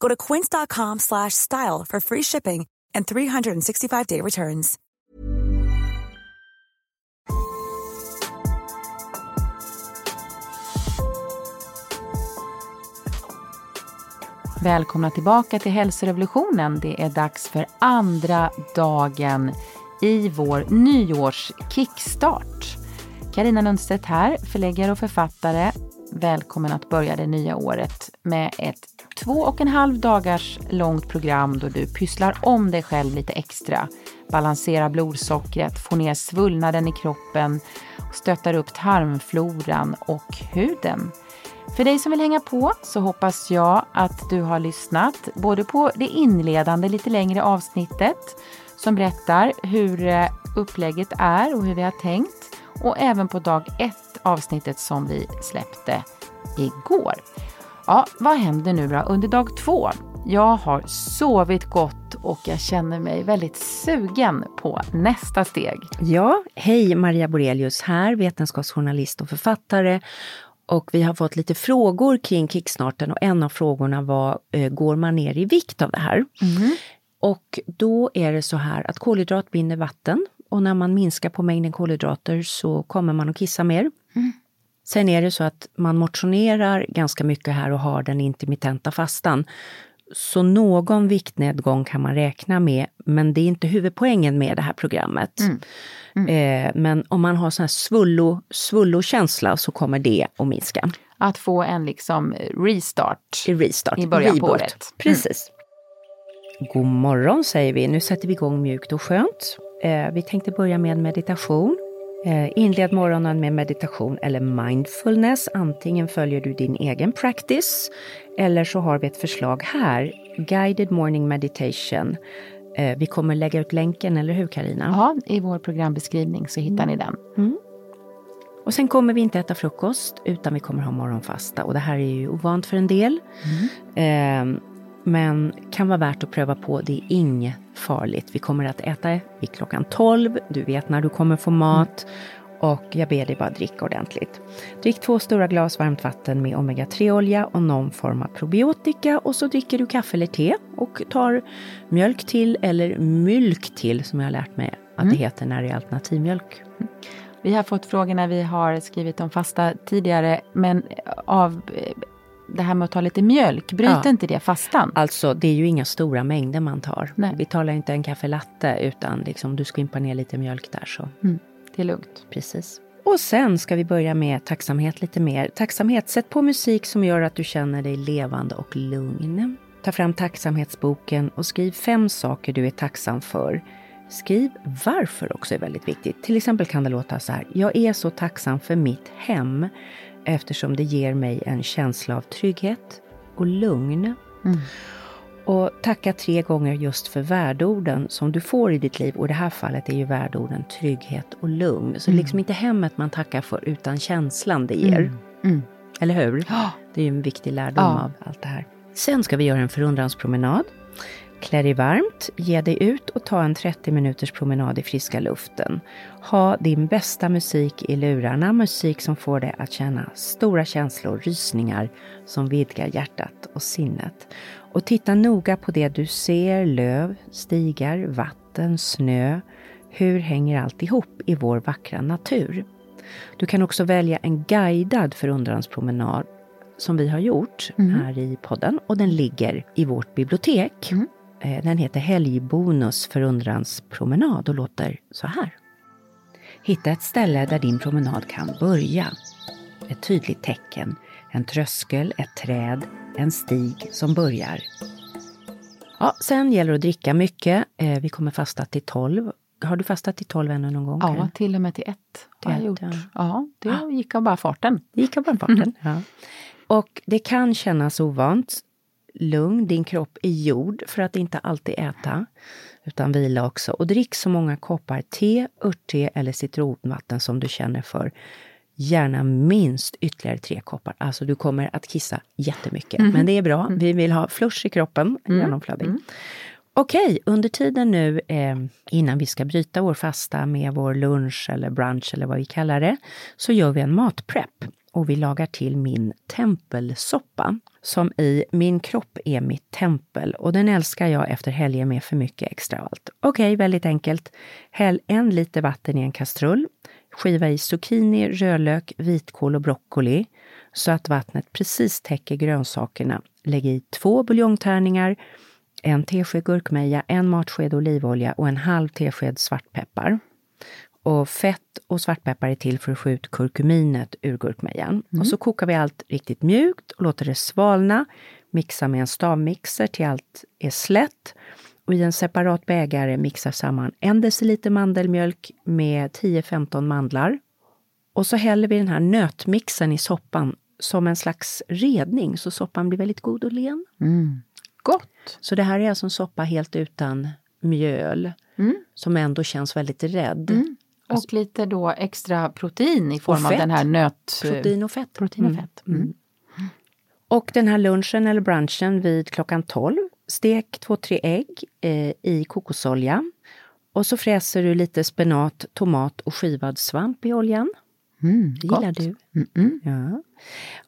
Go to quince.com slash style for free shipping and 365-day returns. Välkomna tillbaka till hälsorevolutionen. Det är dags för andra dagen i vår nyårs-kickstart. Karina Lundstedt här, förläggare och författare. Välkommen att börja det nya året med ett två och en halv dagars långt program då du pysslar om dig själv lite extra. Balanserar blodsockret, får ner svullnaden i kroppen, stöttar upp tarmfloran och huden. För dig som vill hänga på så hoppas jag att du har lyssnat både på det inledande lite längre avsnittet som berättar hur eh, upplägget är och hur vi har tänkt och även på dag ett avsnittet som vi släppte igår. Ja, vad händer nu då under dag två? Jag har sovit gott och jag känner mig väldigt sugen på nästa steg. Ja, hej Maria Borelius här, vetenskapsjournalist och författare. Och vi har fått lite frågor kring kickstarten och en av frågorna var, eh, går man ner i vikt av det här? Mm. Och då är det så här att kolhydrat binder vatten och när man minskar på mängden kolhydrater så kommer man att kissa mer. Mm. Sen är det så att man motionerar ganska mycket här och har den intermittenta fastan. Så någon viktnedgång kan man räkna med, men det är inte huvudpoängen med det här programmet. Eh, men om man har sån här svullo, svullokänsla så kommer det att minska. Att få en liksom restart I restart. i början på reboot. året. Precis. God morgon säger vi. Nu sätter vi igång mjukt och skönt. Eh, vi tänkte börja med meditation. Eh, inled morgonen med meditation eller mindfulness. Antingen följer du din egen practice eller så har vi ett förslag här. Guided morning meditation. Eh, vi kommer lägga ut länken, eller hur Karina? Ja, i vår programbeskrivning så hittar ni den. Och sen kommer vi inte äta frukost utan vi kommer ha morgonfasta och det här är ju ovant för en del. Eh, men kan vara värt att pröva på, det är inget farligt. Vi kommer att äta vid klockan 12, du vet när du kommer få mat. Och jag ber dig bara dricka ordentligt. Drick två stora glas varmt vatten med omega-3-olja och någon form av probiotika och så dricker du kaffe eller te och tar mjölk till eller mylk till som jag har lärt mig att det heter när det är alternativmjölk. Vi har fått frågor när vi har skrivit om fasta tidigare, men av det här med att ta lite mjölk, bryter Ja. inte det fastan? Alltså det är ju inga stora mängder man tar. Nej. Vi talar inte en kaffe latte utan liksom du skvimpar ner lite mjölk där så. Det är lugnt. Precis. Och sen ska vi börja med tacksamhet lite mer. Tacksamhet, sätt på musik som gör att du känner dig levande och lugn. Ta fram tacksamhetsboken och skriv fem saker du är tacksam för. Skriv varför också är väldigt viktigt. Till exempel kan det låta så här. Jag är så tacksam för mitt hem eftersom det ger mig en känsla av trygghet och lugn. Och tacka tre gånger just för värdeorden som du får i ditt liv. Och i det här fallet är ju värdeorden trygghet och lugn. Så liksom inte hemmet man tackar för utan känslan det ger. Eller hur? Det är ju en viktig lärdom Ja. av allt det här. Sen ska vi göra en förundranspromenad. Klä dig varmt, ge dig ut och ta en 30 minuters promenad i friska luften. Ha din bästa musik i lurarna, musik som får dig att känna stora känslor, rysningar som vidgar hjärtat och sinnet. Och titta noga på det du ser, löv, stigar, vatten, snö. Hur hänger allt ihop i vår vackra natur? Du kan också välja en guidad förundranspromenad som vi har gjort mm. här i podden och den ligger i vårt bibliotek. Mm. Den heter Helgbonus förundranspromenad och låter så här. Hitta ett ställe där din promenad kan börja. Ett tydligt tecken, en tröskel, ett träd, en stig som börjar. Ja, sen gäller det att dricka mycket. Eh, vi kommer fasta till 12. Har du fastat till 12 ännu någon gång? Ja, Karin? till och med till 1 har jag gjort. Ja, det ja. gick av bara farten. Det gick av bara farten, ja. Och det kan kännas ovant. Lugn, din kropp är gjord för att inte alltid äta, utan vila också. Och drick så många koppar te, örtte eller citronvatten som du känner för. Gärna minst ytterligare tre koppar. Alltså du kommer att kissa jättemycket. Mm. Men det är bra. Vi vill ha flush i kroppen, mm. genomflöding. Mm. Okej, under tiden nu eh, innan vi ska bryta vår fasta med vår lunch eller brunch eller vad vi kallar det, så gör vi en matprepp och vi lagar till min tempelsoppa som i Min kropp är mitt tempel och den älskar jag efter helger med för mycket extra allt. Okej, okay, väldigt enkelt. Häll en liter vatten i en kastrull. Skiva i zucchini, rödlök, vitkål och broccoli så att vattnet precis täcker grönsakerna. Lägg i två buljongtärningar, en tesked gurkmeja, en matsked olivolja och en halv tesked svartpeppar. Och fett och svartpeppar är till för att få ut kurkuminet ur gurkmejan. Mm. Och så kokar vi allt riktigt mjukt och låter det svalna. Mixa med en stavmixer till allt är slätt. Och i en separat bägare mixar samman en deciliter mandelmjölk med 10-15 mandlar. Och så häller vi den här nötmixen i soppan som en slags redning så soppan blir väldigt god och len. Mm. Gott! Så det här är alltså en soppa helt utan mjöl mm. som ändå känns väldigt rädd. Mm. Alltså, och lite då extra protein i form av den här nöt... Protein och fett. Protein och mm. fett. Mm. Mm. Och den här lunchen eller brunchen vid klockan 12. Stek två, tre ägg eh, i kokosolja. Och så fräser du lite spenat, tomat och skivad svamp i oljan. Mm, det gillar du. Mm, ja.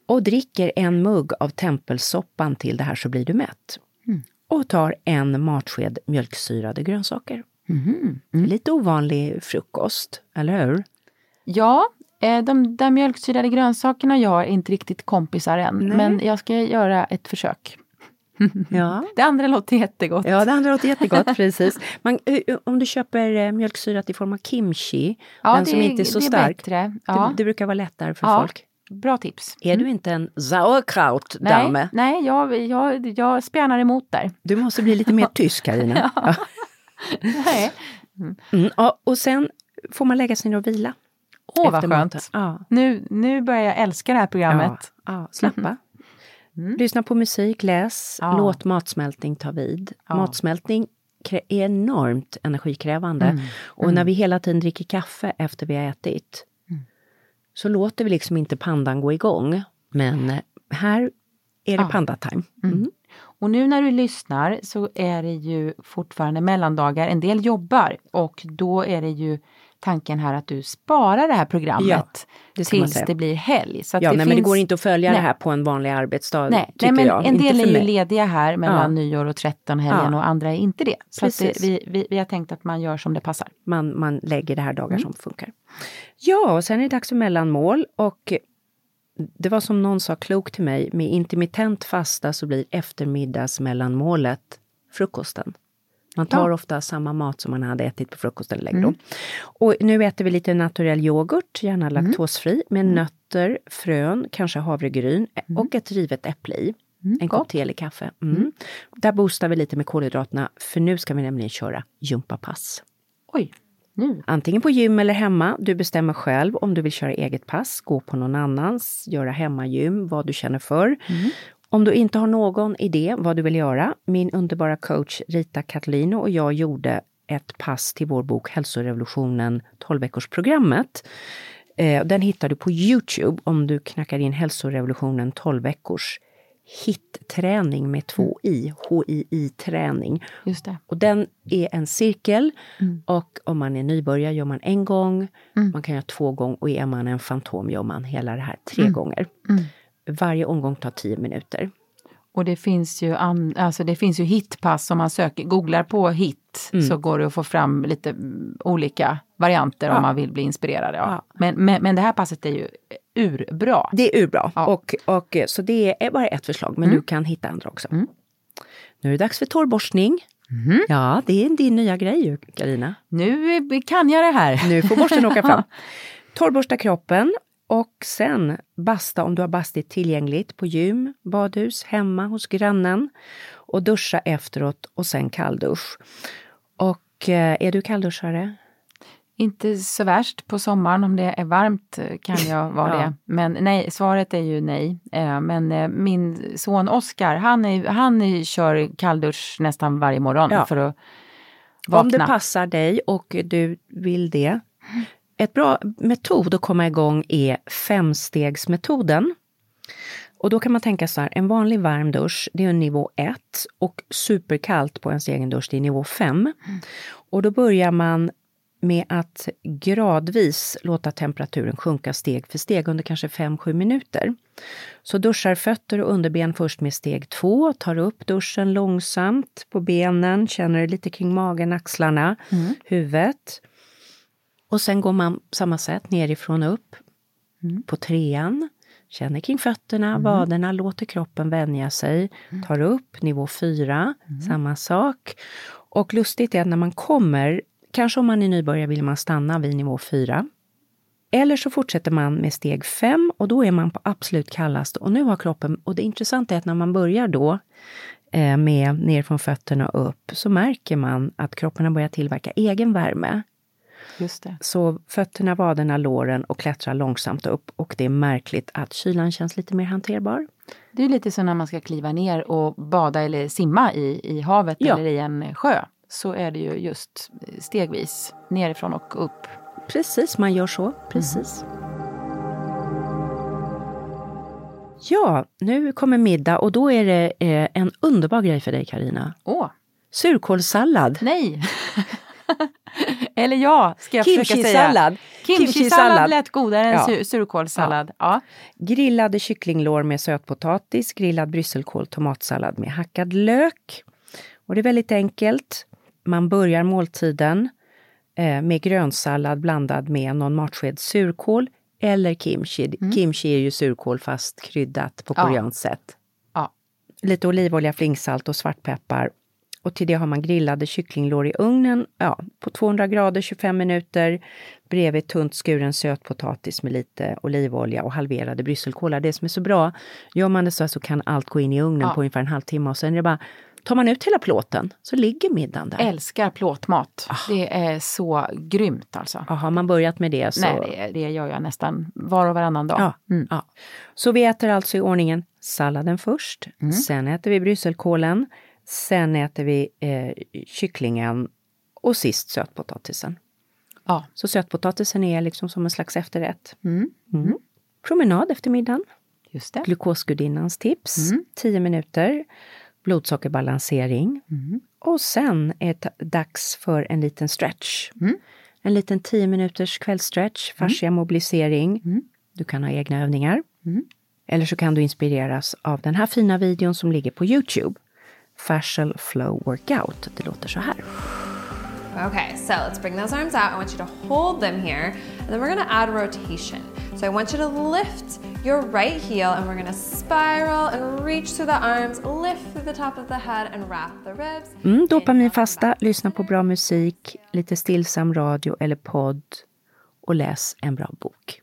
Och dricker en mugg av tempelsoppan till det här så blir du mätt. Mm. Och tar en matsked mjölksyrade grönsaker. Mm. Mm. Lite ovanlig frukost, eller hur? Ja, eh, de där mjölksyrade grönsakerna jag är inte riktigt kompisar än. Nej. Men jag ska göra ett försök. Ja. Det andra låter jättegott. Ja, det andra låter jättegott, precis. Man, om du köper eh, mjölksyrat i form av kimchi, ja, den det, som inte är så det är stark, bättre. Ja. Det, det, brukar vara lättare för ja. folk. Bra tips. Är mm. du inte en sauerkraut-dame? Nej, nej jag, jag, jag spjärnar emot där. Du måste bli lite mer tysk, Carina. ja. Nej. Mm. Mm, ja, och sen får man lägga sig ner och vila. Åh, vad skönt! Ja. Nu, nu börjar jag älska det här programmet. Ja, ja slappa. Mm. Lyssna på musik, läs, ja. låt matsmältning ta vid. Matsmältning är enormt energikrävande. Mm. Och när vi hela tiden dricker kaffe efter vi har ätit mm. så låter vi liksom inte pandan gå igång. Men här är det panda-time. Och nu när du lyssnar så är det ju fortfarande mellandagar. En del jobbar och då är det ju tanken här att du sparar det här programmet ja, det tills det blir helg. Så ja, det, nej, finns... men det går inte att följa nej. det här på en vanlig arbetsdag. Nej, nej men jag. en del är ju lediga här mellan ja. nyår och 13 helgen ja. och andra är inte det. Så det, vi, vi, vi, har tänkt att man gör som det passar. Man, man lägger det här dagar mm. som funkar. Ja, och sen är det dags för mellanmål och det var som någon sa klokt till mig, med intermittent fasta så blir eftermiddagsmellanmålet frukosten. Man tar ja. ofta samma mat som man hade ätit på frukosten eller mm. Och nu äter vi lite naturell yoghurt, gärna mm. laktosfri, med mm. nötter, frön, kanske havregryn mm. och ett rivet äpple i. Mm, en kopp te eller kaffe. Mm. mm. Där boostar vi lite med kolhydraterna, för nu ska vi nämligen köra gympapass. Oj! Nu. Antingen på gym eller hemma. Du bestämmer själv om du vill köra eget pass, gå på någon annans, göra hemmagym, vad du känner för. Mm. Om du inte har någon idé vad du vill göra, min underbara coach Rita Catalino och jag gjorde ett pass till vår bok Hälsorevolutionen 12 veckorsprogrammet. Eh, den hittar du på Youtube om du knackar in Hälsorevolutionen 12 veckors HIT-träning med två i, HII-träning. Just det. Och den är en cirkel Mm. och om man är nybörjare gör man en gång, man kan göra två gånger och är man en fantom gör man hela det här tre Mm. gånger. Varje omgång tar tio minuter. Och det finns ju, an, alltså det finns ju hitpass om man söker, googlar på hit Mm. så går det att få fram lite mm, olika varianter Ja. om man vill bli inspirerad. Ja. Ja. Men, men, men det här passet är ju urbra. Det är urbra. Ja. Och, och, så det är bara ett förslag, men du kan hitta andra också. Mm. Nu är det dags för torrborstning. Mhm. Ja, det är din nya grej ju, Carina. Nu kan jag det här. Nu får borsten åka fram. Torrborsta kroppen och sen basta om du har bastit tillgängligt på gym, badhus, hemma, hos grannen. Och duscha efteråt och sen kalldusch. Och eh, är du kallduschare? Inte så värst på sommaren om det är varmt eh, kan jag vara Ja. det. Men nej, svaret är ju nej. Eh, Men eh, min son Oskar, han, är, han är, kör kalldusch nästan varje morgon Ja. för att Om det vakna. passar dig och du vill det. Ett bra metod att komma igång är femstegsmetoden. Och då kan man tänka så här, en vanlig varm dusch, det är nivå 1 och superkallt på ens egen dusch, det är nivå 5. Och då börjar man med att gradvis låta temperaturen sjunka steg för steg under kanske 5-7 minuter. Så duschar fötter och underben först med steg 2, tar upp duschen långsamt på benen, känner lite kring magen, axlarna, huvudet. Och sen går man samma sätt nerifrån och upp på trean. Känner kring fötterna, vaderna, låter kroppen vänja sig. Tar upp nivå 4, samma sak. Och lustigt är att när man kommer, kanske om man är nybörjare vill man stanna vid nivå 4. Eller så fortsätter man med steg 5 och då är man på absolut kallast. Och nu har kroppen, och det intressanta är att när man börjar då eh, med ner från fötterna och upp så märker man att kroppen har börjat tillverka egen värme. Just det. Så fötterna, vaderna, låren och klättrar långsamt upp och det är märkligt att kylan känns lite mer hanterbar. Det är lite så när man ska kliva ner och bada eller simma i, i havet Ja. eller i en sjö. Så är det ju just stegvis nerifrån och upp. Precis, man gör så. Precis. Ja, nu kommer middag och då är det eh, en underbar grej för dig Karina. Åh, Surkålssallad. nej! eller ja, ska jag försöka säga. Kimchi-sallad. Lät godare än Ja. sur- surkålssallad. Ja. Grillade kycklinglår med sötpotatis, grillad brysselkål, tomatsallad med hackad lök. Och det är väldigt enkelt. Man börjar måltiden eh, med grönsallad blandad med någon matsked surkål eller kimchi. Kimchi är ju surkål fast kryddat på Ja. koreanskt sätt. Ja. Lite olivolja, flingsalt och svartpeppar. Och till det har man grillade kycklinglår i ugnen ja, på 200 grader 25 minuter. Bredvid tunt skuren sötpotatis med lite olivolja och halverade brysselkålar. Det som är så bra, gör man det så här så kan allt gå in i ugnen Ja. på ungefär en halvtimme och sen är det bara, tar man ut hela plåten så ligger middagen där. Älskar plåtmat. Det är så grymt alltså. Ja, har man börjat med det så... Nej, det, gör jag nästan var och varannan dag. Ja, Mm. ja. Så vi äter alltså i ordningen salladen först, Mm. sen äter vi brysselkålen, sen äter vi eh, kycklingen och sist sötpotatisen. Ja. Så sötpotatisen är liksom som en slags efterrätt. Mm. Mm. Promenad efter middagen. Just det. Glukosgudinnans tips. Mm. 10 minuter. Blodsockerbalansering. Mm. Och sen är det dags för en liten stretch. Mm. En liten 10 minuters kvällsstretch, fascia mobilisering. Mm. Du kan ha egna övningar. Mm. Eller så kan du inspireras av den här fina videon som ligger på Youtube. Fascial Flow Workout. Det låter så här. Okay, so let's bring those arms out. I want you to hold them here, and then we're gonna add rotation. So I want you to lift your right heel, and we're gonna spiral and reach through the arms, lift through the top of the head, and wrap the ribs. Mm, dopaminfasta, lyssna på bra musik, lite stillsam radio eller podd och läs en bra bok.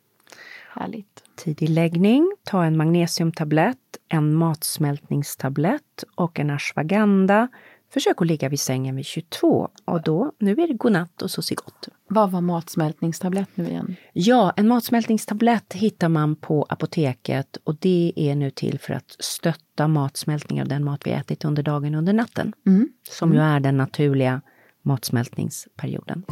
Härligt. Tidig läggning, ta en magnesiumtablett, en matsmältningstablett och en ashwagandha. Försök att ligga vid sängen vid 22 och då, nu är det godnatt och så se gott. Vad var matsmältningstablett nu igen? Ja, en matsmältningstablett hittar man på apoteket och det är nu till för att stötta matsmältning av den mat vi ätit under dagen under natten. Som ju är den naturliga matsmältningsperioden.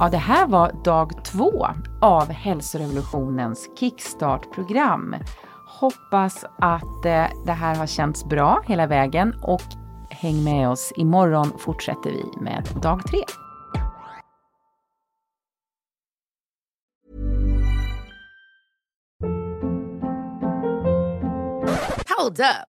Ja, det här var dag två av hälsorevolutionens kickstart-program. hoppas att eh, det här har känts bra hela vägen och häng med oss. Imorgon fortsätter vi med dag tre. Hold up.